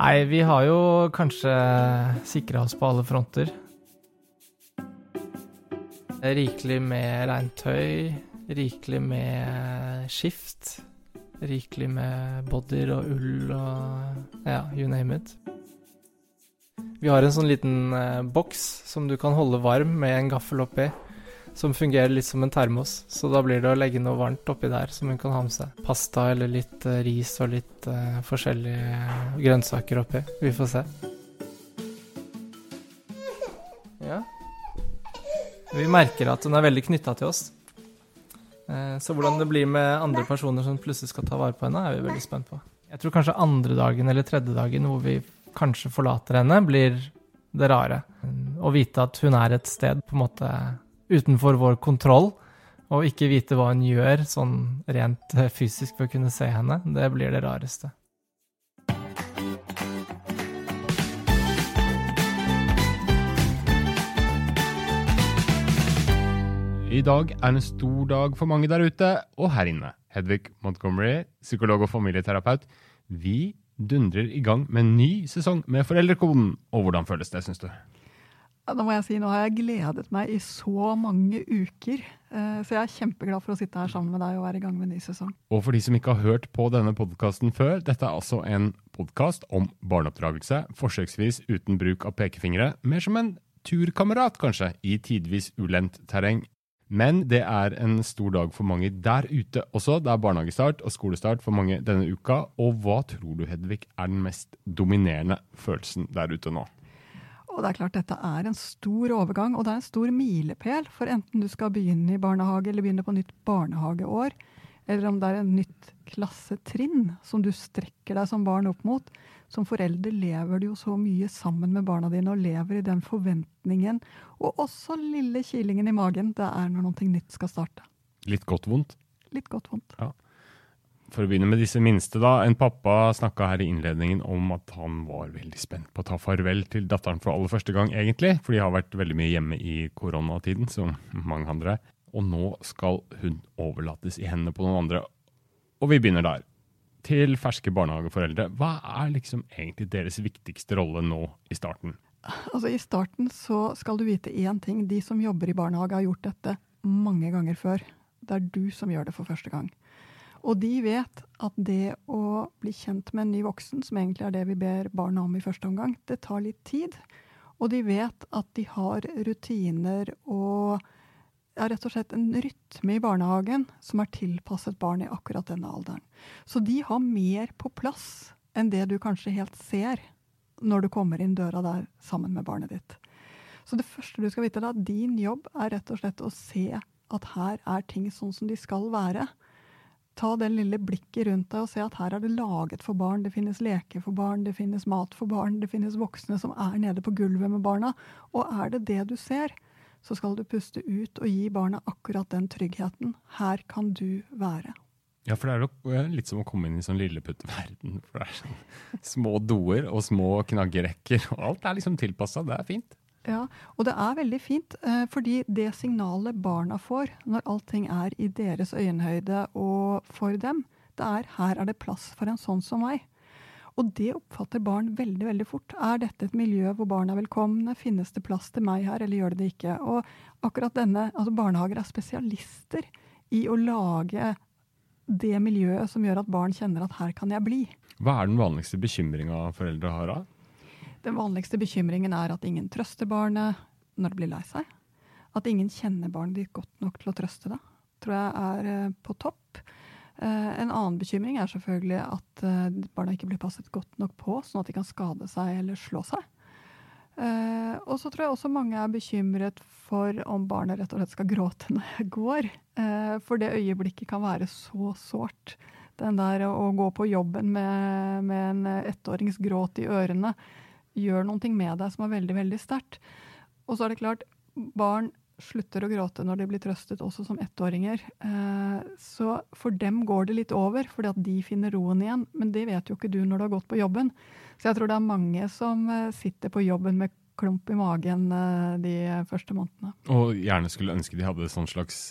Nei, vi har jo kanskje sikra oss på alle fronter. Rikelig med regntøy, rikelig med skift, rikelig med bodyer og ull og ja, you name it. Vi har en sånn liten eh, boks som du kan holde varm med en gaffel oppi, som fungerer litt som en termos. Så da blir det å legge noe varmt oppi der som hun kan ha med seg. Pasta eller litt eh, ris og litt uh, forskjellige grønnsaker oppi. Vi får se. Ja. Vi merker at hun er veldig knytta til oss. Uh, Så hvordan det blir med andre personer som plutselig skal ta vare på henne, er vi veldig spent på. Jeg tror kanskje andre dagen eller tredje dagen hvor vi kanskje forlater henne, blir det rare. Å vite at hun er et sted på en måte utenfor vår kontroll, og ikke vite hva hun gjør sånn rent eh, fysisk for å kunne se henne, det blir det rareste. I dag er en stor dag for mange der ute, og her inne. Hedvig Montgomery, psykolog og familieterapeut. Vi dundrer i gang med en ny sesong med Foreldrekoden. Og hvordan føles det, syns du? Da må jeg si, Nå har jeg gledet meg i så mange uker. Eh, Så jeg er kjempeglad for å sitte her sammen med deg og være i gang med en ny sesong. Og for de som ikke har hørt på denne podkasten før, dette er altså en podkast om barneoppdragelse, forsøksvis uten bruk av pekefingre, mer som en turkamerat, kanskje, i tidvis ulendt terreng. Men det er en stor dag for mange der ute også. Det er barnehagestart og skolestart for mange denne uka. Og hva tror du, Hedvig, er den mest dominerende følelsen der ute nå? Og det er klart Dette er en stor overgang, og det er en stor milepæl. For enten du skal begynne i barnehage eller begynne på nytt barnehageår, eller om det er en nytt klassetrinn som du strekker deg som barn opp mot. Som forelder lever du jo så mye sammen med barna dine og lever i den forventningen, og også lille kilingen i magen det er når noe nytt skal starte. Litt godt vondt? Litt godt vondt. For å begynne med disse minste, da. En pappa snakka her i innledningen om at han var veldig spent på å ta farvel til datteren for aller første gang, egentlig. For de har vært veldig mye hjemme i koronatiden, som mange andre. Og nå skal hun overlates i hendene på noen andre. Og vi begynner der. Til ferske barnehageforeldre, hva er liksom egentlig deres viktigste rolle nå i starten? Altså I starten så skal du vite én ting. De som jobber i barnehage, har gjort dette mange ganger før. Det er du som gjør det for første gang. Og de vet at det å bli kjent med en ny voksen, som egentlig er det vi ber barna om i første omgang, det tar litt tid. Og de vet at de har rutiner og ja, rett og slett en rytme i barnehagen som er tilpasset barn i akkurat denne alderen. Så de har mer på plass enn det du kanskje helt ser når du kommer inn døra der sammen med barnet ditt. Så det første du skal vite da, din jobb er rett og slett å se at her er ting sånn som de skal være. Ta det lille blikket rundt deg og se at her er det laget for barn. Det finnes leker for barn, det finnes mat for barn, det finnes voksne som er nede på gulvet med barna. Og er det det du ser, så skal du puste ut og gi barna akkurat den tryggheten. Her kan du være. Ja, for det er eh, litt som å komme inn i sånn lilleputteverden. For det er sånn små doer og små knaggerekker, og alt er liksom tilpassa. Det er fint. Ja, og det er veldig fint, eh, fordi det signalet barna får når allting er i deres øyenhøyde og for dem, det er her er det plass for en sånn som meg. Og det oppfatter barn veldig veldig fort. Er dette et miljø hvor barn er velkomne? Finnes det plass til meg her, eller gjør det det ikke? Og akkurat denne, altså Barnehager er spesialister i å lage det miljøet som gjør at barn kjenner at her kan jeg bli. Hva er den vanligste bekymringa foreldre har da? Den vanligste bekymringen er at ingen trøster barnet når det blir lei seg. At ingen kjenner barnet ditt godt nok til å trøste det. Tror jeg er eh, på topp. Eh, En annen bekymring er selvfølgelig at eh, barna ikke blir passet godt nok på, sånn at de kan skade seg eller slå seg. Og så tror jeg også mange er bekymret for om barnet rett og slett skal gråte når jeg går. For det øyeblikket kan være så sårt. Den der å gå på jobben med, med en ettåringsgråt i ørene gjør noe med deg som er veldig, veldig sterkt. Og så er det klart, barn slutter å gråte når de blir trøstet, også som ettåringer. Eh, Så for dem går det litt over, fordi at de finner roen igjen. Men det vet jo ikke du når du har gått på jobben. Så jeg tror det er mange som eh, sitter på jobben med klump i magen eh, de første månedene. Og gjerne skulle ønske de hadde et sånn slags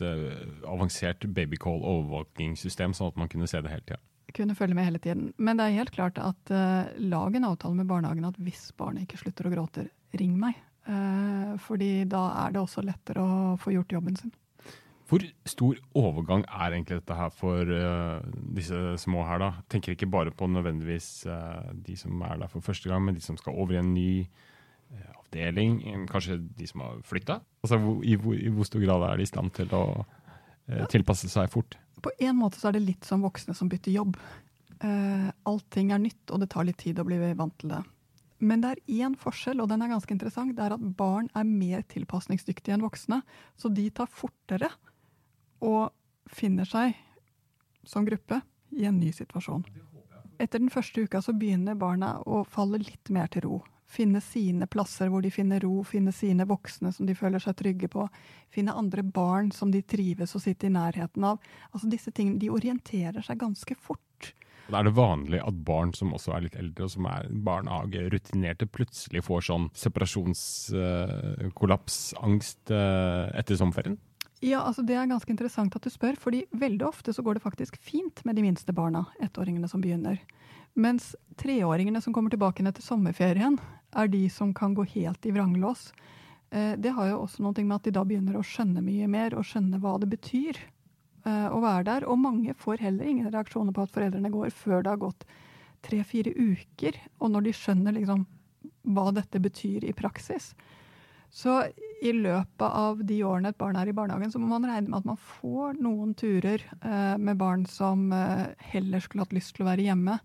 avansert babycall-overvåkingssystem, sånn at man kunne se det hele tida. Kunne følge med hele tiden. Men det er helt klart at uh, lag en avtale med barnehagen at hvis barnet ikke slutter å gråte, ring meg. Uh, fordi da er det også lettere å få gjort jobben sin. Hvor stor overgang er egentlig dette her for uh, disse små her, da? Tenker ikke bare på nødvendigvis uh, de som er der for første gang, men de som skal over i en ny avdeling. Kanskje de som har flytta? Altså, i, i, hvor stor grad er de i stand til å tilpasse seg fort? På en måte så er det litt som voksne som bytter jobb. allting er nytt, og det tar litt tid å bli vant til det. Men det er én forskjell, og den er ganske interessant. Det er at barn er mer tilpasningsdyktige enn voksne. Så de tar fortere og finner seg som gruppe i en ny situasjon. Etter den første uka så begynner barna å falle litt mer til ro. Finne sine plasser hvor de finner ro, finne sine voksne som de føler seg trygge på. Finne andre barn som de trives å sitte i nærheten av. Altså disse tingene, De orienterer seg ganske fort. Da er det vanlig at barn som også er litt eldre, og som er barnehagerutinerte, plutselig får sånn separasjonskollapsangst uh, etter sommerferien? Ja, altså Det er ganske interessant at du spør, fordi veldig ofte så går det faktisk fint med de minste barna, ettåringene som begynner. Mens treåringene som kommer tilbake etter sommerferien, er de som kan gå helt i vranglås. Eh, det har jo også noe med at de da begynner å skjønne mye mer, og skjønne hva det betyr eh, å være der. Og mange får heller ingen reaksjoner på at foreldrene går før det har gått tre-fire uker, og når de skjønner liksom hva dette betyr i praksis. Så i løpet av de årene et barn er i barnehagen, så må man regne med at man får noen turer eh, med barn som heller skulle hatt lyst til å være hjemme.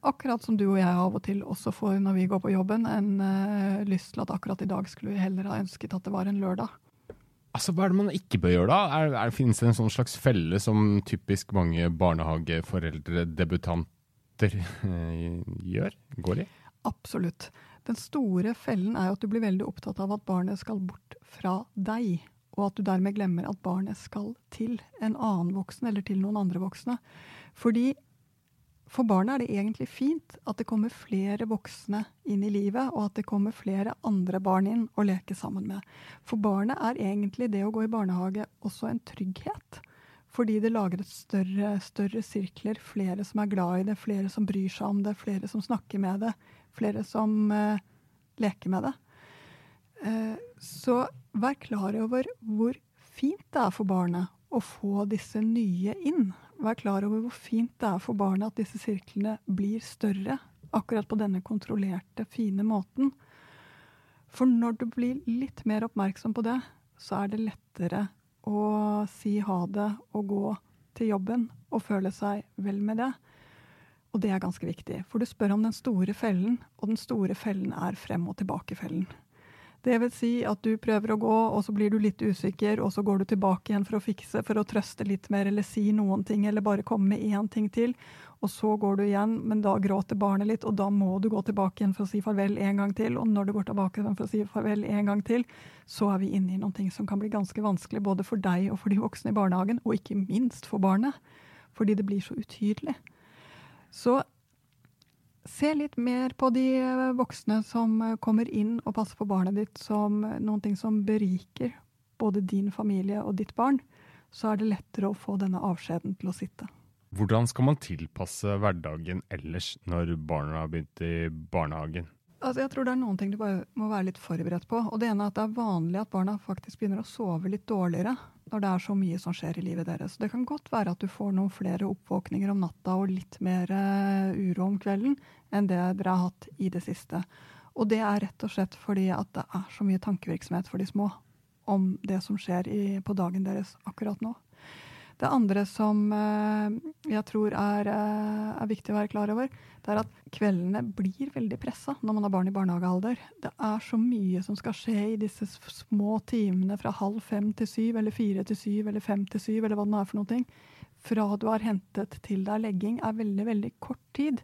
Akkurat som du og jeg av og til også får når vi går på jobben, en uh, lyst til at akkurat i dag skulle vi heller ha ønsket at det var en lørdag. Altså, Hva er det man ikke bør gjøre da? Er, er, finnes det en sånn slags felle som typisk mange barnehageforeldre, debutanter, gjør? Går i? Absolutt. Den store fellen er jo at du blir veldig opptatt av at barnet skal bort fra deg, og at du dermed glemmer at barnet skal til en annen voksen eller til noen andre voksne. Fordi for barna er det egentlig fint at det kommer flere voksne inn i livet, og at det kommer flere andre barn inn å leke sammen med. For barnet er egentlig det å gå i barnehage også en trygghet. Fordi det lager et større, større sirkler, flere som er glad i det, flere som bryr seg om det, flere som snakker med det, flere som uh, leker med det. Uh, så vær klar over hvor fint det er for barnet å få disse nye inn. Vær klar over hvor fint det er for barnet at disse sirklene blir større. Akkurat på denne kontrollerte, fine måten. For når du blir litt mer oppmerksom på det, så er det lettere å si ha det og gå til jobben og føle seg vel med det. Og det er ganske viktig, for du spør om den store fellen, og den store fellen er frem og tilbake-fellen. Det vil si at du prøver å gå, og så blir du litt usikker, og så går du tilbake igjen for å fikse, for å trøste litt mer, eller si noen ting, eller bare komme med én ting til. Og så går du igjen, men da gråter barnet litt, og da må du gå tilbake igjen for å si farvel en gang til. Og når du går tilbake igjen for å si farvel en gang til, så er vi inne i noe som kan bli ganske vanskelig, både for deg og for de voksne i barnehagen, og ikke minst for barnet. Fordi det blir så utydelig. Så se litt mer på de eh, voksne som eh, kommer inn og passer på barnet ditt som noen ting som beriker både din familie og ditt barn, så er det lettere å få denne avskjeden til å sitte. Hvordan skal man tilpasse hverdagen ellers når barna har begynt i barnehagen? Altså, jeg tror det er noen ting du bare må være litt forberedt på. Og det ene er at det er vanlig at barna faktisk begynner å sove litt dårligere når det er så mye som skjer i livet deres. Det kan godt være at du får noen flere oppvåkninger om natta og litt mer uh, uro om kvelden enn det dere har hatt i det siste. Og det er rett og slett fordi at det er så mye tankevirksomhet for de små om det som skjer i, på dagen deres akkurat nå. Det andre som uh, jeg tror er, uh, er viktig å være klar over, det er at kveldene blir veldig pressa når man har barn i barnehagealder. Det er så mye som skal skje i disse små timene fra halv fem til syv, eller fire til syv, eller fem til syv, eller hva det nå er for noe. Fra du har hentet til er legging, er veldig, veldig kort tid.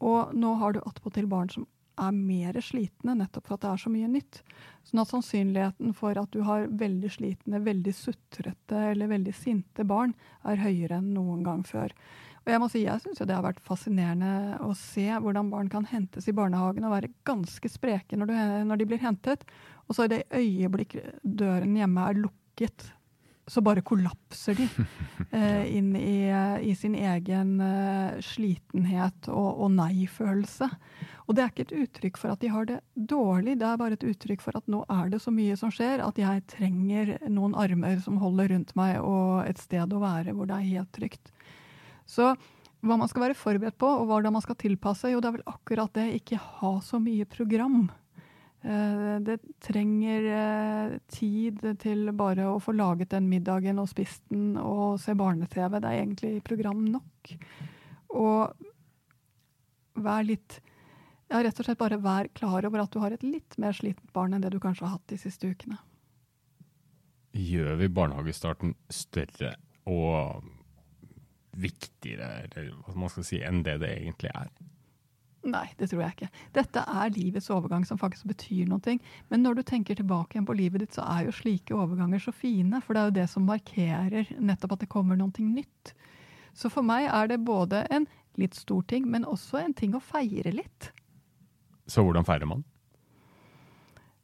Og nå har du attpåtil barn som er mer slitne, nettopp for at det er så mye nytt. Sånn at sannsynligheten for at du har veldig slitne, veldig sutrete eller veldig sinte barn, er høyere enn noen gang før. Og jeg må si, jeg syns det har vært fascinerende å se hvordan barn kan hentes i barnehagen og være ganske spreke når, du, når de blir hentet. Og så i det øyeblikk døren hjemme er lukket, så bare kollapser de eh, inn i, i, sin egen eh, slitenhet og, og nei-følelse. Og det er ikke et uttrykk for at de har det dårlig, det er bare et uttrykk for at nå er det så mye som skjer at jeg trenger noen armer som holder rundt meg, og et sted å være hvor det er helt trygt. Så hva man skal være forberedt på, og hvordan man skal tilpasse, jo det er vel akkurat det, ikke ha så mye program. Eh, det trenger eh, tid til bare å få laget den middagen og spist den og se barne-TV. Det er egentlig program nok. Og vær litt ja, rett og slett bare vær klar over at du har et litt mer slitent barn enn det du kanskje har hatt de siste ukene. Gjør vi barnehagestarten større og viktigere eller hva man skal si, enn det det egentlig er? Nei, det tror jeg ikke. Dette er livets overgang som faktisk betyr noe. Men når du tenker tilbake igjen på livet ditt, så er jo slike overganger så fine. For det er jo det som markerer nettopp at det kommer noe nytt. Så for meg er det både en litt stor ting, men også en ting å feire litt. Så hvordan feirer man?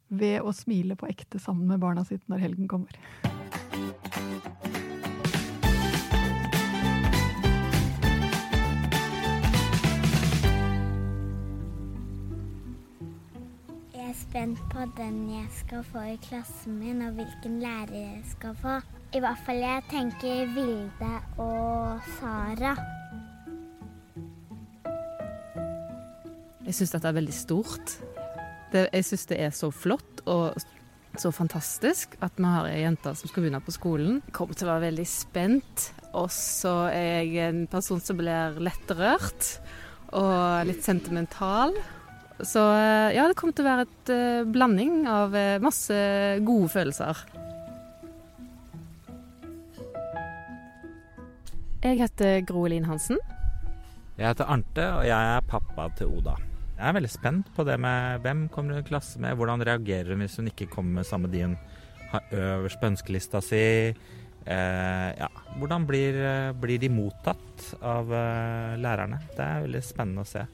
Ved å smile på ekte sammen med barna sitt når helgen kommer. Spent på den jeg skal få i klassen min, og hvilken lærer jeg skal få. I hvert fall jeg tenker Vilde og Sara. Jeg syns dette er veldig stort. Det, jeg syns det er så flott og så fantastisk at vi har ei jente som skal begynne på skolen. Jeg kommer til å være veldig spent. Og så er jeg en person som blir lett rørt og litt sentimental. Så eh, ja, det kommer til å være et uh, blanding av uh, masse gode følelser. Jeg heter Gro Elin Hansen. Jeg heter Arnte, og jeg er pappa til Oda. Jeg er veldig spent på det med hvem kommer hun i klasse med, hvordan reagerer hun hvis hun ikke kommer med samme de hun har øverst på ønskelista si. Eh, ja, hvordan blir, blir, de mottatt av eh, lærerne? Det er veldig spennende å se.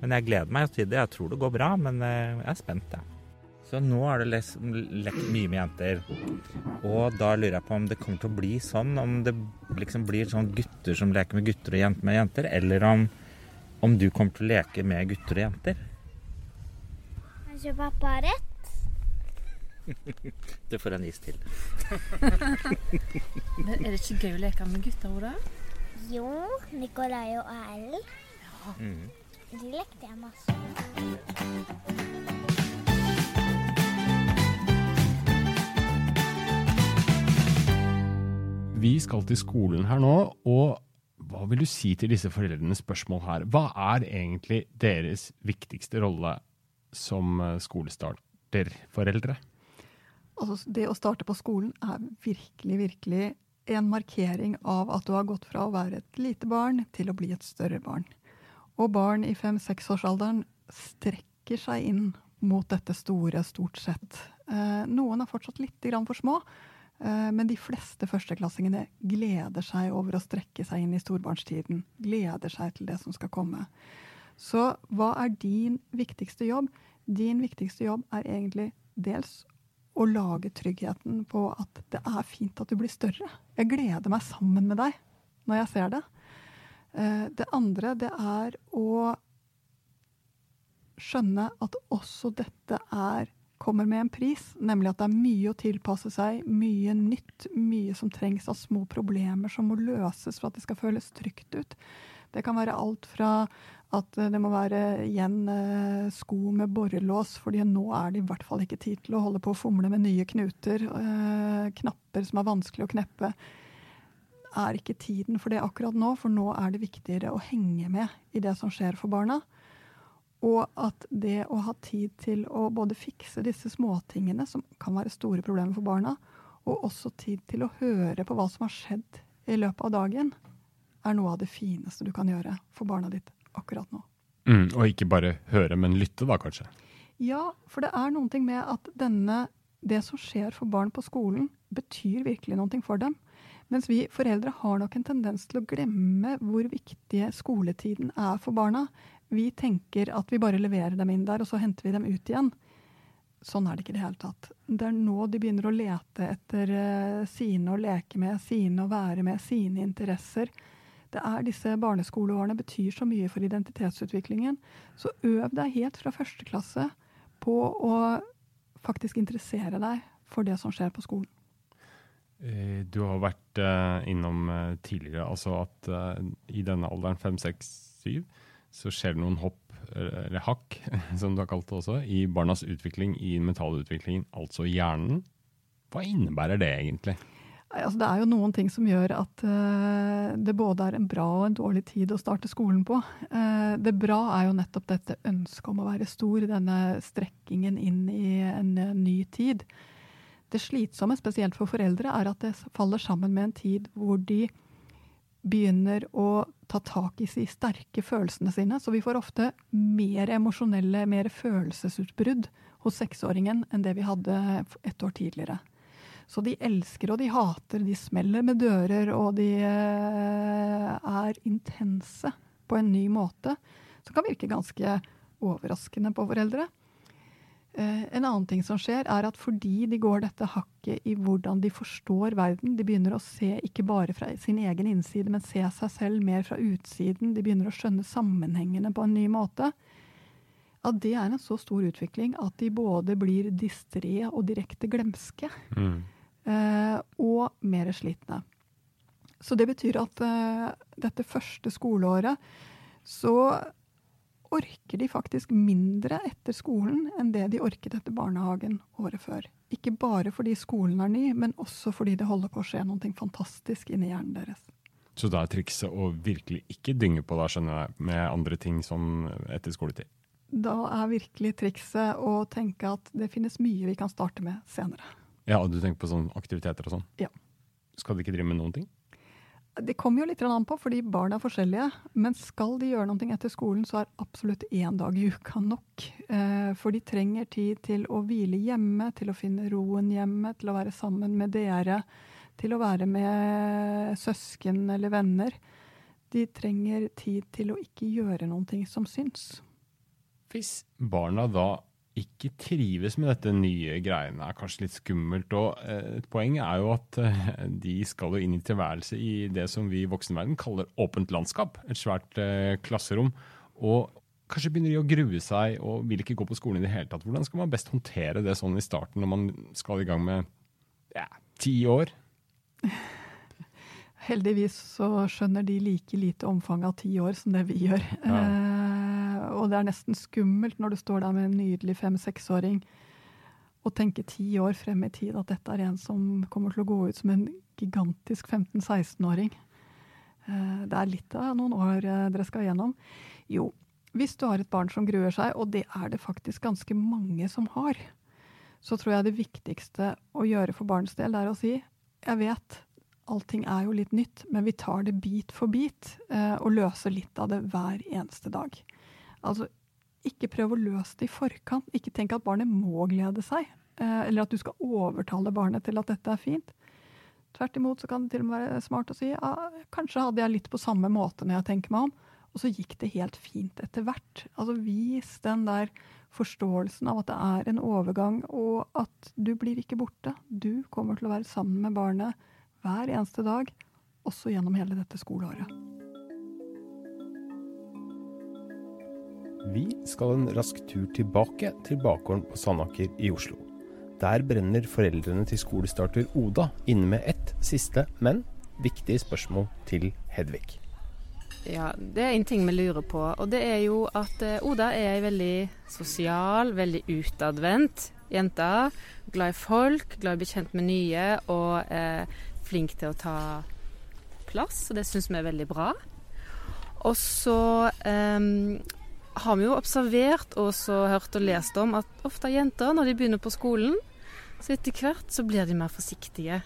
Men jeg gleder meg til det. Jeg tror det går bra, men uh, jeg er spent, jeg. Så nå har det lekt mye med jenter. Og da lurer jeg på om det kommer til å bli sånn, om det liksom blir sånn gutter som leker med gutter og jenter med jenter, eller om om du kommer til å leke med gutter og jenter. Kanskje pappa har rett? du får en is til. Men er det ikke gøy å leke med gutter, Oda? Jo, Nikolai og Erlend. Ja. Mm. De lekte jeg masse Vi skal til skolen her nå, og hva vil du si til disse foreldrenes spørsmål her? Hva er egentlig deres viktigste rolle som eh, skolestarterforeldre? Altså, det å starte på skolen er virkelig, virkelig en markering av at du har gått fra å være et lite barn til å bli et større barn. Og barn i fem-seksårsalderen strekker seg inn mot dette store, stort sett. Eh, noen er fortsatt litt for små, Eh, men de fleste førsteklassingene gleder seg over å strekke seg inn i storbarnstiden. Gleder seg til det som skal komme. Så hva er din viktigste jobb? Din viktigste jobb er egentlig dels å lage tryggheten på at det er fint at du blir større. Jeg gleder meg sammen med deg når jeg ser det. Eh, det andre, det er å skjønne at også dette er kommer med en pris, nemlig at det er mye å tilpasse seg, mye nytt, mye som trengs av små problemer som må løses for at det skal føles trygt ut. Det kan være alt fra at det må være igjen eh, sko med borrelås, fordi nå er det i hvert fall ikke tid til å holde på å fomle med nye knuter. Eh, knapper som er vanskelig å kneppe. Er ikke tiden for det akkurat nå, for nå er det viktigere å henge med i det som skjer for barna. Og at det å ha tid til å både fikse disse småtingene, som kan være store problemer for barna, og også tid til å høre på hva som har skjedd i løpet av dagen, er noe av det fineste du kan gjøre for barna ditt akkurat nå. Mm, og ikke bare høre, men lytte, da kanskje? Ja, for det er noe med at denne, det som skjer for barn på skolen, betyr virkelig noe for dem. Mens vi foreldre har nok en tendens til å glemme hvor viktig skoletiden er for barna. Vi tenker at vi bare leverer dem inn der, og så henter vi dem ut igjen. Sånn er det ikke i det hele tatt. Det er nå de begynner å lete etter uh, sine å leke med, sine å være med, sine interesser. Det er disse Barneskoleårene betyr så mye for identitetsutviklingen. Så øv deg helt fra første klasse på å faktisk interessere deg for det som skjer på skolen. Eh, du har vært uh, innom uh, tidligere altså at uh, i denne alderen, 5, 6, 7, så skjer det noen hopp, eller hakk, som du har kalt det også, i barnas utvikling, i den mentale utviklingen, altså hjernen. Hva innebærer det egentlig? Altså, det er jo noen ting som gjør at det både er en bra og en dårlig tid å starte skolen på. det bra er jo nettopp dette ønsket om å være stor, denne strekkingen inn i en ny tid. Det slitsomme, spesielt for foreldre, er at det faller sammen med en tid hvor de begynner å ta tak i de sterke følelsene sine. Så vi får ofte mer emosjonelle, mer følelsesutbrudd hos seksåringen enn det vi hadde et år tidligere. Så de elsker og de hater, de smeller med dører, og de eh, er intense på en ny måte. Som kan virke ganske overraskende på foreldre. Eh, en annen ting som skjer, er at fordi de går dette hakket i hvordan de forstår verden, de begynner å se ikke bare fra sin egen innside, men se seg selv mer fra utsiden, de begynner å skjønne sammenhengene på en ny måte, at det er en så stor utvikling at de både blir distré og direkte glemske. Mm. Eh, og mer slitne. Så det betyr at uh, dette første skoleåret så orker de faktisk mindre etter skolen enn det de orket etter barnehagen året før. Ikke bare fordi skolen er ny, men også fordi det holder på å skje noe fantastisk inni hjernen deres. Så da er trikset å virkelig ikke dynge på da, skjønner jeg, med andre ting sånn etter skoletid? Da er virkelig trikset å tenke at det finnes mye vi kan starte med senere. Ja, og du tenker på sånne aktiviteter og sånn? Ja. Skal de ikke drive med noen ting? Det kommer jo litt an på, fordi barn er forskjellige. Men skal de gjøre noe etter skolen, så er absolutt én dag i uka nok. Eh, for de trenger tid til å hvile hjemme, til å finne roen hjemme, til å være sammen med dere, til å være med søsken eller venner. De trenger tid til å ikke gjøre noe som syns. Hvis barna da ikke trives med dette nye greiene, er kanskje litt skummelt. Og eh, et poeng er jo at eh, de skal jo inn i tilværelse i det som vi i voksenverden kaller åpent landskap. Et svært eh, klasserom. Og kanskje begynner de å grue seg og vil ikke gå på skolen i det hele tatt. Hvordan skal man best håndtere det sånn i starten når man skal i gang med ja, ti år? Heldigvis så skjønner de like lite omfanget av ti år som det vi gjør. Ja. Og det er nesten skummelt når du står der med en nydelig fem-seksåring og tenker ti år frem i tid at dette er en som kommer til å gå ut som en gigantisk 15-16-åring. Eh, det er litt av noen år eh, dere skal gjennom. Jo, hvis du har et barn som gruer seg, og det er det faktisk ganske mange som har, så tror jeg det viktigste å gjøre for barns del, er å si jeg vet allting er jo litt nytt, men vi tar det bit for bit eh, og løser litt av det hver eneste dag. Altså, ikke prøv å løse det i forkant. Ikke tenk at barnet må glede seg, eh, eller at du skal overtale barnet til at dette er fint. Tvert imot så kan det til og med være smart å si ja, kanskje hadde jeg litt på samme måte når jeg tenker meg om, og så gikk det helt fint etter hvert. Altså vis den der forståelsen av at det er en overgang, og at du blir ikke borte. Du kommer til å være sammen med barnet hver eneste dag, også gjennom hele dette skoleåret. Vi skal en rask tur tilbake til bakgården på Sandaker i Oslo. Der brenner foreldrene til skolestarter Oda inne med ett siste, men viktig spørsmål til Hedvig. Ja, Det er en ting vi lurer på, og det er jo at eh, Oda er ei veldig sosial, veldig utadvendt jente. Glad i folk, glad i å bli kjent med nye, og eh, flink til å ta plass, og det syns vi er veldig bra. Og så um, har vi jo observert og hørt og lest om at ofte jenter, når de begynner på skolen, så etter hvert så blir de mer forsiktige.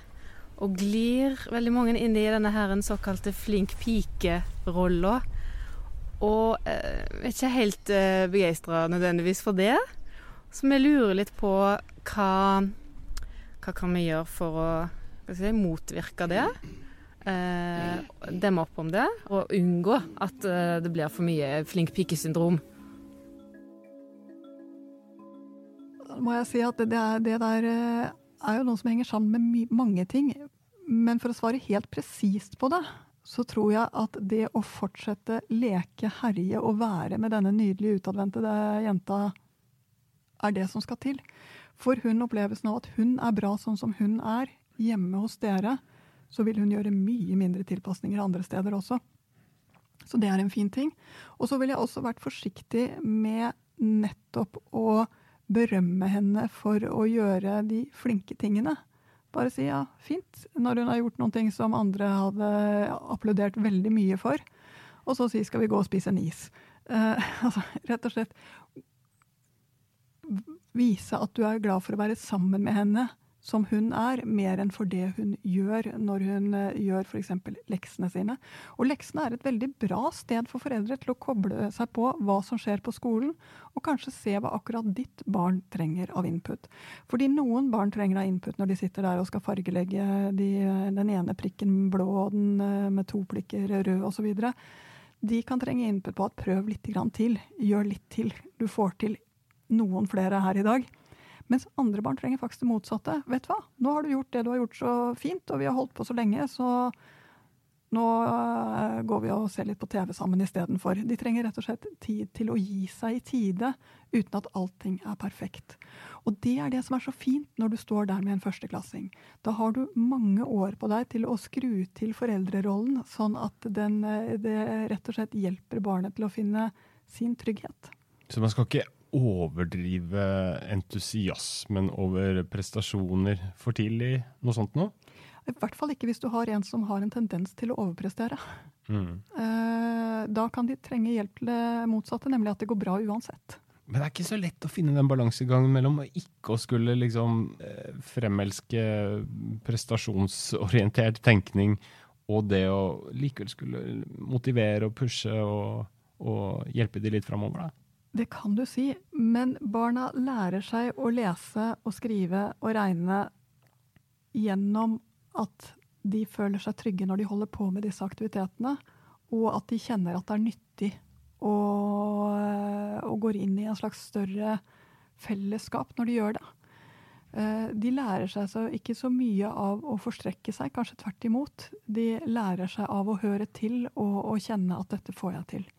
Og glir veldig mange inn i denne her en såkalte flink pike-rolla. Og eh, er ikke helt eh, begeistra nødvendigvis for det. Så vi lurer litt på hva, hva kan vi gjøre for å si, motvirke det. Eh, demme opp om det, og unngå at eh, det blir for mye flink pike-syndrom. må jeg si at det, er, det der eh, er jo noe som henger sammen med my mange ting. Men for å svare helt presist på det, så tror jeg at det å fortsette leke, herje og være med denne nydelige utadvendte jenta er det som skal til. For hun opplevelsen av at hun er bra sånn som hun er, hjemme hos dere, så vil hun gjøre mye mindre tilpasninger andre steder også. Så det er en fin ting. Og så ville jeg også vært forsiktig med nettopp å berømme henne for å gjøre de flinke tingene. Bare si ja, fint, når hun har gjort noen ting som andre hadde applaudert veldig mye for. Og så si skal vi gå og spise en is. Uh, altså, rett og slett vise at du er glad for å være sammen med henne som hun er, mer enn for det hun gjør når hun uh, gjør f.eks. leksene sine. Og leksene er et veldig bra sted for foreldre til å koble seg på hva som skjer på skolen, og kanskje se hva akkurat ditt barn trenger av input. Fordi noen barn trenger av input når de sitter der og skal fargelegge de, den ene prikken blå og den uh, med to plikker rød osv. De kan trenge input på at prøv litt til, gjør litt til. Du får til noen flere her i dag. Mens andre barn trenger faktisk det motsatte. Vet du hva, nå har du gjort det du har gjort så fint, og vi har holdt på så lenge, så nå uh, går vi og ser litt på TV sammen istedenfor. De trenger rett og slett tid til å gi seg i tide, uten at allting er perfekt. Og det er det som er så fint når du står der med en førsteklassing. Da har du mange år på deg til å skru til foreldrerollen, sånn at den, eh, det rett og slett hjelper barnet til å finne sin trygghet. Så man skal ikke overdrive entusiasmen over prestasjoner for tidlig? Noe sånt noe? I hvert fall ikke hvis du har en som har en tendens til å overprestere. Mm. Eh, da kan de trenge hjelp til det motsatte, nemlig at det går bra uansett. Men det er ikke så lett å finne den balansegangen mellom å ikke å skulle liksom eh, fremelske prestasjonsorientert tenkning og det å likevel skulle motivere og pushe og, og hjelpe de litt framover, da. Det kan du si, men barna lærer seg å lese og skrive og regne gjennom at de føler seg trygge når de holder på med disse aktivitetene, og at de kjenner at det er nyttig og, og går inn i en slags større fellesskap når de gjør det. Eh, de lærer seg så ikke så mye av å forstrekke seg, kanskje tvert imot. De lærer seg av å høre til og, og kjenne at dette får jeg til.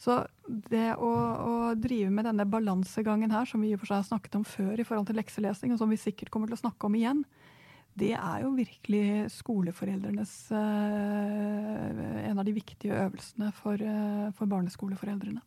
Så det å, å, drive med denne balansegangen her, som vi i og for seg har snakket om før i forhold til lekselesing, og som vi sikkert kommer til å snakke om igjen, det er jo virkelig skoleforeldrenes uh, En av de viktige øvelsene for, uh, for barneskoleforeldrene.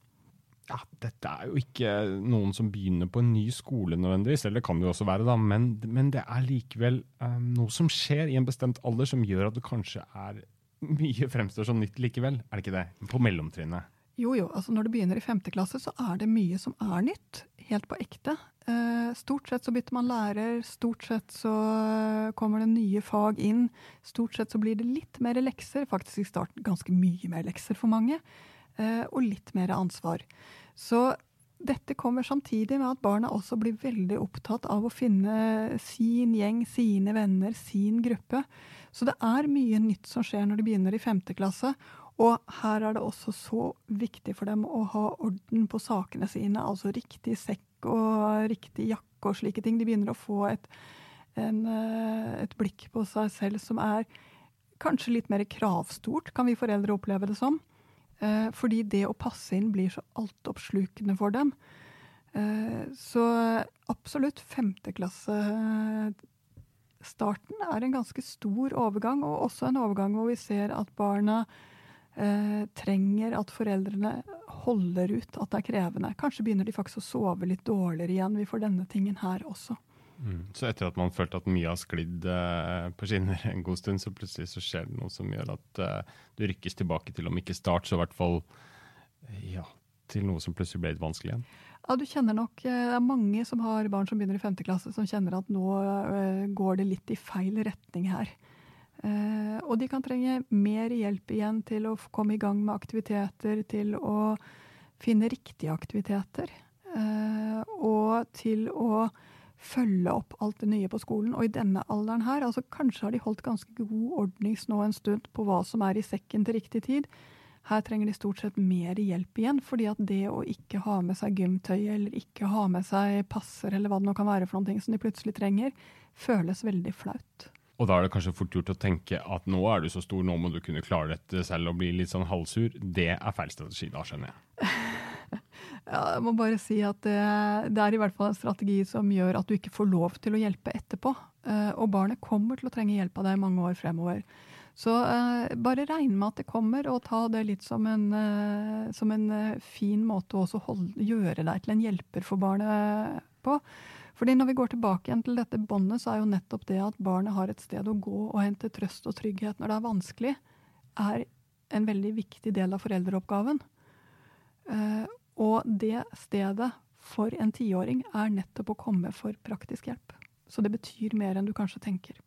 Ja, dette er jo ikke noen som begynner på en ny skole nødvendigvis, eller det kan det jo også være, da, men, men det er likevel um, noe som skjer i en bestemt alder som gjør at det kanskje er mye fremstår som nytt likevel. Er det ikke det? På mellomtrinnet. Jo, jo. altså Når du begynner i femte klasse, så er det mye som er nytt. Helt på ekte. Eh, stort sett så bytter man lærer, stort sett så eh, kommer det nye fag inn. Stort sett så blir det litt mer lekser, faktisk i starten ganske mye mer lekser for mange. Eh, og litt mer ansvar. Så dette kommer samtidig med at barna også blir veldig opptatt av å finne sin gjeng, sine venner, sin gruppe. Så det er mye nytt som skjer når de begynner i femte klasse. Og her er det også så viktig for dem å ha orden på sakene sine, altså riktig sekk og riktig jakke og slike ting. De begynner å få et, en, eh, et blikk på seg selv som er kanskje litt mer kravstort, kan vi foreldre oppleve det som. Eh, fordi det å passe inn blir så altoppslukende for dem. Eh, så absolutt femteklassestarten er en ganske stor overgang, og også en overgang hvor vi ser at barna eh, trenger at foreldrene holder ut at det er krevende. Kanskje begynner de faktisk å sove litt dårligere igjen. Vi får denne tingen her også. Mm. Så etter at man følte at mye har sklidd eh, på skinner en god stund, så plutselig så skjer det noe som gjør at eh, du rykkes tilbake til om ikke start, så i hvert fall ja, til noe som plutselig ble litt vanskelig igjen? Ja, du kjenner nok, eh, Det er mange som har barn som begynner i femte klasse, som kjenner at nå eh, går det litt i feil retning her. Uh, og de kan trenge mer hjelp igjen til å komme i gang med aktiviteter, til å finne riktige aktiviteter. Uh, og til å følge opp alt det nye på skolen. Og i denne alderen her, altså kanskje har de holdt ganske god ordnings nå en stund på hva som er i sekken til riktig tid. Her trenger de stort sett mer hjelp igjen, fordi at det å ikke ha med seg gymtøy eller ikke ha med seg passer eller hva det nå kan være for noen ting som de plutselig trenger, føles veldig flaut. Og da er det kanskje fort gjort å tenke at nå er du så stor, nå må du kunne klare dette selv og bli litt sånn halvsur. Det er feil strategi, da skjønner jeg. Ja, jeg må bare si at det, det, er i hvert fall en strategi som gjør at du ikke får lov til å hjelpe etterpå. Eh, og barnet kommer til å trenge hjelp av deg mange år fremover. Så eh, bare regn med at det kommer, og ta det litt som en, eh, som en fin måte å gjøre deg til en hjelper for barnet på. Fordi når vi går tilbake igjen til dette båndet, så er jo nettopp det at barnet har et sted å gå og hente trøst og trygghet når det er vanskelig, er en veldig viktig del av foreldreoppgaven. Uh, og det stedet for en tiåring er nettopp å komme for praktisk hjelp. Så det betyr mer enn du kanskje tenker.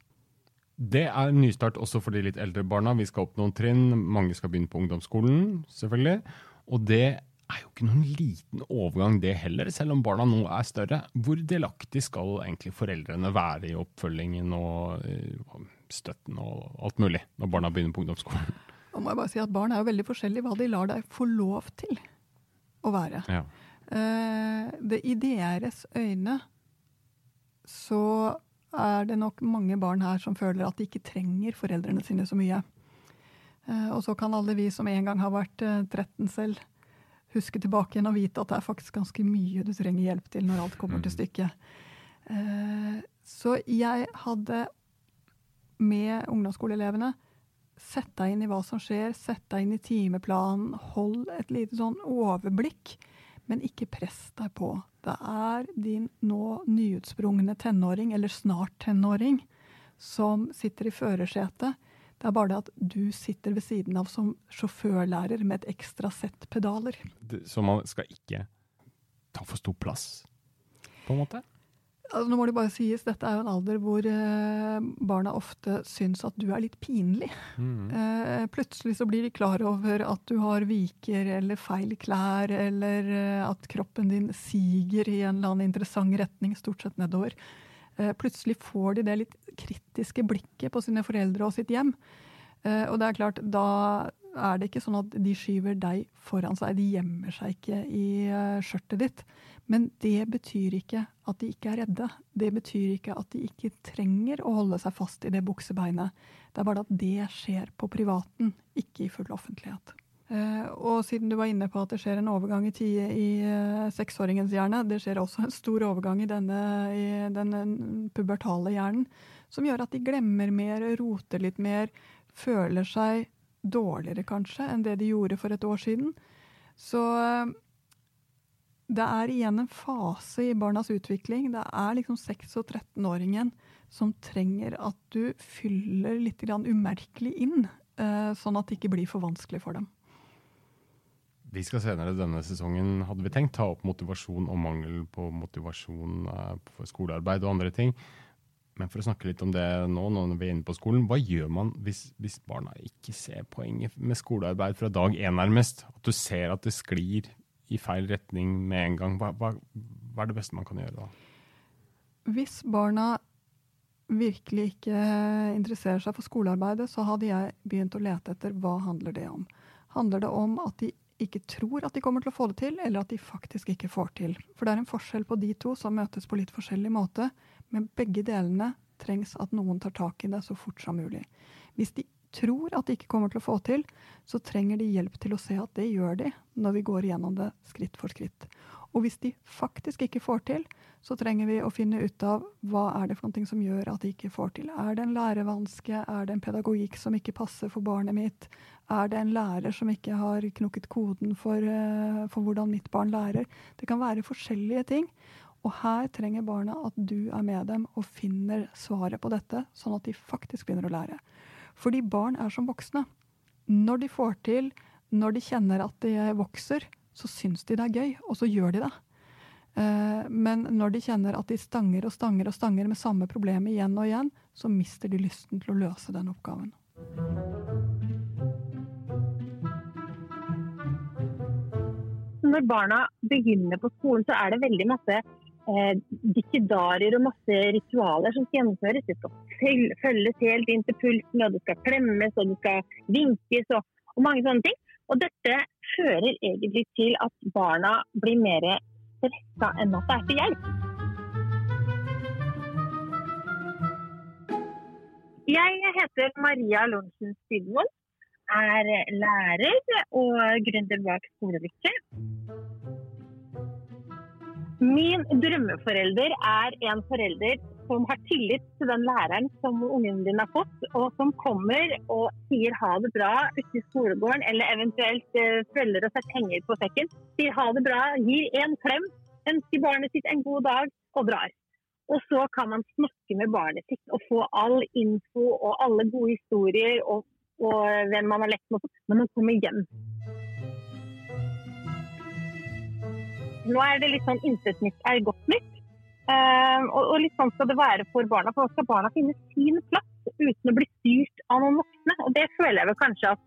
Det er nystart også for de litt eldre barna. Vi skal opp noen trinn. Mange skal begynne på ungdomsskolen, selvfølgelig. Og det er jo ikke noen liten overgang det heller, selv om barna nå er større. Hvor delaktig skal egentlig foreldrene være i oppfølgingen og eh, støtten og alt mulig når barna begynner på ungdomsskolen? Da må jeg bare si at Barn er jo veldig forskjellige hva de lar deg få lov til å være. Ja. Eh, det, I deres øyne så er det nok mange barn her som føler at de ikke trenger foreldrene sine så mye. Eh, og så kan alle vi som en gang har vært 13 selv, huske tilbake igjen og vite at det er faktisk ganske mye du trenger hjelp til når alt kommer til mm. stykket. Eh, så jeg hadde med ungdomsskoleelevene Sett deg inn i hva som skjer, sett deg inn i timeplanen, hold et lite sånn overblikk, men ikke press deg på. Det er din nå nyutsprungne tenåring, eller snart tenåring, som sitter i førersetet. Det er bare det at du sitter ved siden av som sjåførlærer med et ekstra sett pedaler. Så man skal ikke ta for stor plass, på en måte? Altså, nå må det bare sies, Dette er jo en alder hvor eh, barna ofte syns at du er litt pinlig. Mm. Eh, plutselig så blir de klar over at du har viker eller feil klær, eller eh, at kroppen din siger i en eller annen interessant retning, stort sett nedover. Eh, plutselig får de det litt kritiske blikket på sine foreldre og sitt hjem. Eh, og det er klart, da er det ikke sånn at de skyver deg foran seg. De gjemmer seg ikke i eh, skjørtet ditt. Men det betyr ikke at de ikke er redde. Det betyr ikke at de ikke trenger å holde seg fast i det buksebeinet. Det er bare at det skjer på privaten, ikke i full offentlighet. Uh, og siden du var inne på at det skjer en overgang i tide i uh, seksåringens hjerne, det skjer også en stor overgang i denne i den pubertale hjernen, som gjør at de glemmer mer, roter litt mer, føler seg dårligere kanskje enn det de gjorde for et år siden. Så det er igjen en fase i barnas utvikling. Det er liksom 6- og 13-åringen som trenger at du fyller litt umerkelig inn, sånn at det ikke blir for vanskelig for dem. Vi skal senere denne sesongen hadde vi tenkt, ta opp motivasjon og mangel på motivasjon eh, for skolearbeid og andre ting. Men for å snakke litt om det nå, når vi er inne på skolen, hva gjør man hvis, hvis barna ikke ser poenget med skolearbeid fra dag én, nærmest? At du ser at det sklir i feil retning med en gang. Hva, hva, hva er det beste man kan gjøre da? Hvis barna virkelig ikke interesserer seg for skolearbeidet, så hadde jeg begynt å lete etter hva handler det om. Handler det om at de ikke tror at de kommer til å få det til, eller at de faktisk ikke får til. For det er en forskjell på de to som møtes på litt forskjellig måte, men begge delene trengs at noen tar tak i det så fort som mulig. Hvis de tror at de ikke kommer til å få til, så trenger de hjelp til å se at det gjør de, når vi går gjennom det skritt for skritt. Og hvis de faktisk ikke får til, så trenger vi å finne ut av hva er det for noe som gjør at de ikke får til. Er det en lærevanske? Er det en pedagogikk som ikke passer for barnet mitt? Er det en lærer som ikke har knukket koden for, eh, for hvordan mitt barn lærer? Det kan være forskjellige ting. Og her trenger barna at du er med dem og finner svaret på dette, sånn at de faktisk begynner å lære. Fordi barn er som voksne. Når de får til, når de kjenner at de vokser, så syns de det er gøy, og så gjør de det. Eh, men når de kjenner at de stanger og stanger og stanger med samme problem igjen og igjen, så mister de lysten til å løse den oppgaven. når barna begynner på skolen, så er det veldig masse eh, dikkedarier og masse ritualer som skal gjennomføres. Det skal følges helt inn til pulsen, og det skal klemmes og det skal vinkes og, og, mange sånne ting. Og dette fører egentlig til at barna blir mer stressa enn at det er til hjelp. Jeg heter Maria Lorentzen Stydvold, er lærer og gründer bak Skolelykke. Min drømmeforelder er en forelder som har tillit til den læreren som ungen din har fått, og som kommer og sier ha det bra ute i skolegården, eller eventuelt eh, følger og setter penger på sekken. Sier ha det bra, gir en klem, ønsker barnet sitt en god dag og drar. Og så kan man snakke med barnet sitt og få all info og alle gode historier og, og hvem man har lekt med når man kommer hjem. Nå er det litt sånn intet nytt er godt nytt. Uh, og, og, litt sånn skal det være for barna. For skal barna finne sin plass uten å bli styrt av noen voksne. Og det føler jeg vel kanskje at,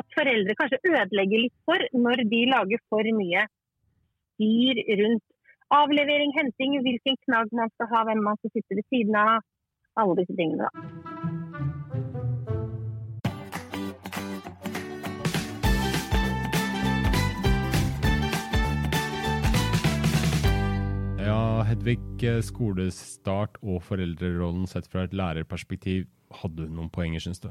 at foreldre kanskje ødelegger litt for når de lager for mye styr rundt avlevering, henting, hvilken knagg man skal ha, hvem man skal sitte ved siden av. Alle disse tingene, da. Hedvig, eh, skolestart og foreldrerollen sett fra et lærerperspektiv, hadde hun noen poenger, syns du?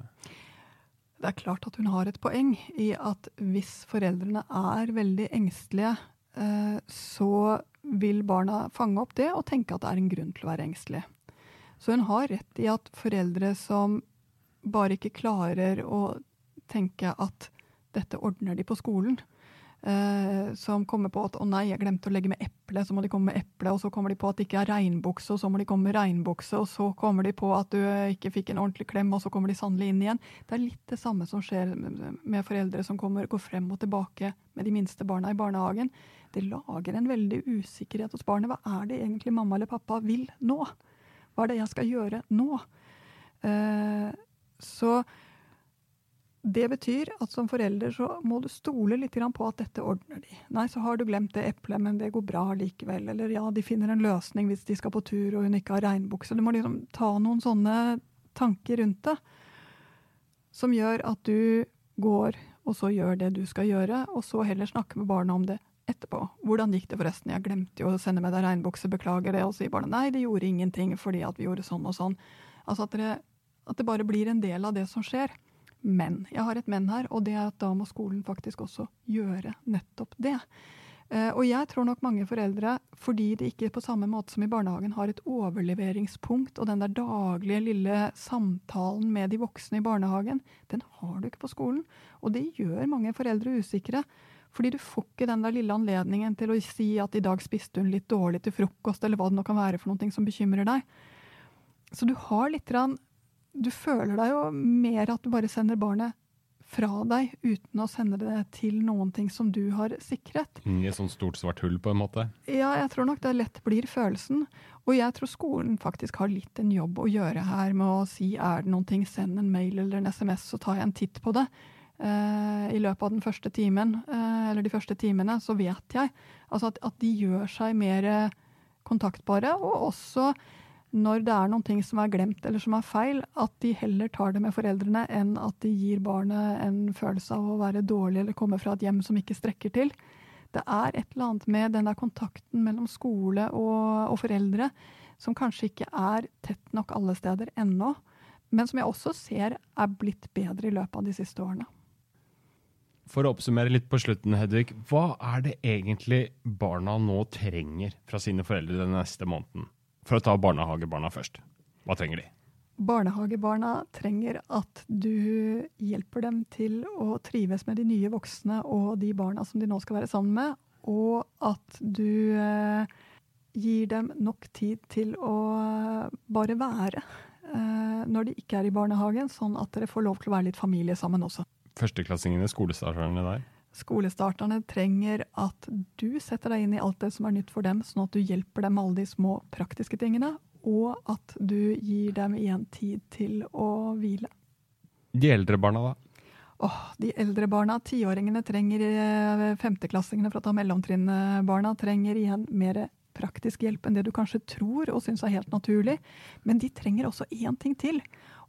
Det er klart at hun har et poeng i at hvis foreldrene er veldig engstelige, eh, så vil barna fange opp det og tenke at det er en grunn til å være engstelig. Så hun har rett i at foreldre som bare ikke klarer å tenke at dette ordner de på skolen, Uh, som kommer på at 'å nei, jeg glemte å legge med eple', så må de komme med eple. Og så kommer de på at det ikke er regnbukse, og så må de komme med regnbukse. Og så kommer de på at du ikke fikk en ordentlig klem, og så kommer de sannelig inn igjen. Det er litt det samme som skjer med foreldre som kommer, går frem og tilbake med de minste barna i barnehagen. Det lager en veldig usikkerhet hos barnet. Hva er det egentlig mamma eller pappa vil nå? Hva er det jeg skal gjøre nå? Eh, så det betyr at som forelder så må du stole litt på at dette ordner de. Nei, så har du glemt det eplet, men det går bra likevel. Eller ja, de finner en løsning hvis de skal på tur og hun ikke har regnbukse. Du må liksom ta noen sånne tanker rundt det som gjør at du går og så gjør det du skal gjøre, og så heller snakke med barna om det etterpå. Hvordan gikk det forresten? Jeg glemte jo å sende med deg regnbukse, beklager det. Og så sier barna nei, det gjorde ingenting fordi at vi gjorde sånn og sånn. Altså at, dere, at det bare blir en del av det som skjer. Men. Jeg har et men her, og det er at da må skolen faktisk også gjøre nettopp det. Uh, og jeg tror nok mange foreldre, fordi de ikke på samme måte som i barnehagen har et overleveringspunkt, og den der daglige lille samtalen med de voksne i barnehagen, den har du ikke på skolen. Og det gjør mange foreldre usikre. Fordi du får ikke den der lille anledningen til å si at i dag spiste hun litt dårlig til frokost, eller hva det nå kan være for noe som bekymrer deg. Så du har litt du føler deg jo mer at du bare sender barnet fra deg uten å sende det til noen ting som du har sikret. I et sånt stort svart hull, på en måte? Ja, jeg tror nok det lett blir følelsen. Og jeg tror skolen faktisk har litt en jobb å gjøre her med å si er det noen ting, send en mail eller en SMS, så tar jeg en titt på det. Uh, I løpet av den første timen, uh, eller de første timene, så vet jeg altså at, at de gjør seg mer kontaktbare, og også når det er noen ting som er glemt eller som er feil, at de heller tar det med foreldrene enn at de gir barnet en følelse av å være dårlig eller komme fra et hjem som ikke strekker til. Det er et eller annet med den der kontakten mellom skole og, og foreldre som kanskje ikke er tett nok alle steder ennå, men som jeg også ser er blitt bedre i løpet av de siste årene. For å oppsummere litt på slutten, Hedvig. Hva er det egentlig barna nå trenger fra sine foreldre den neste måneden? For å ta barnehagebarna først. Hva trenger de? Barnehagebarna trenger at du hjelper dem til å trives med de nye voksne og de barna som de nå skal være sammen med, og at du eh, gir dem nok tid til å bare være eh, når de ikke er i barnehagen, sånn at dere får lov til å være litt familie sammen også. Førsteklassingene, skolestarterne der? Skolestarterne trenger at du setter deg inn i alt det som er nytt for dem, sånn at du hjelper dem med alle de små praktiske tingene, og at du gir dem igjen tid til å hvile. De eldre barna, da? Åh, De eldre barna, tiåringene trenger, eh, femteklassingene for å ta mellomtrinnbarna, trenger igjen mer praktisk hjelp enn det du kanskje tror og syns er helt naturlig. Men de trenger også én ting til,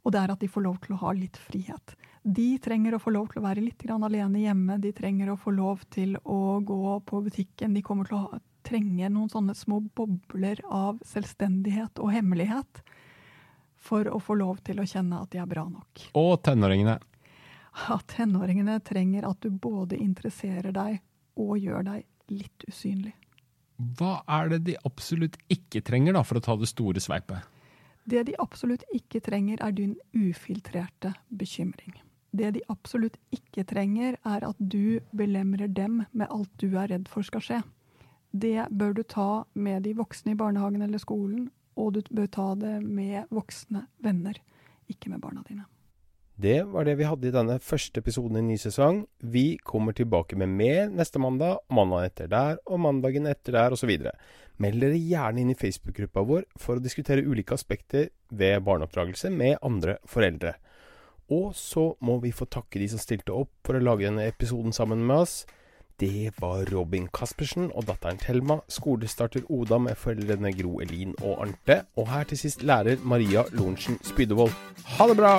og det er at de får lov til å ha litt frihet. De trenger å få lov til å være litt alene hjemme, de trenger å få lov til å gå på butikken. De kommer til å trenge noen sånne små bobler av selvstendighet og hemmelighet for å få lov til å kjenne at de er bra nok. Og tenåringene. At tenåringene trenger at du både interesserer deg og gjør deg litt usynlig. Hva er det de absolutt ikke trenger da, for å ta det store sveipet? Det de absolutt ikke trenger, er din ufiltrerte bekymring. Det de absolutt ikke trenger, er at du belemrer dem med alt du er redd for skal skje. Det bør du ta med de voksne i barnehagen eller skolen, og du bør ta det med voksne venner, ikke med barna dine. Det var det vi hadde i denne første episoden i ny sesong. Vi kommer tilbake med mer neste mandag, mandagen etter der og mandagen etter der osv. Meld dere gjerne inn i Facebook-gruppa vår for å diskutere ulike aspekter ved barneoppdragelse med andre foreldre. Og så må vi få takke de som stilte opp for å lage denne episoden sammen med oss. Det var Robin Caspersen og datteren Thelma, skolestarter Oda med foreldrene Gro Elin og Arnte, og her til sist lærer Maria Lorentzen Spydevold. Ha det bra!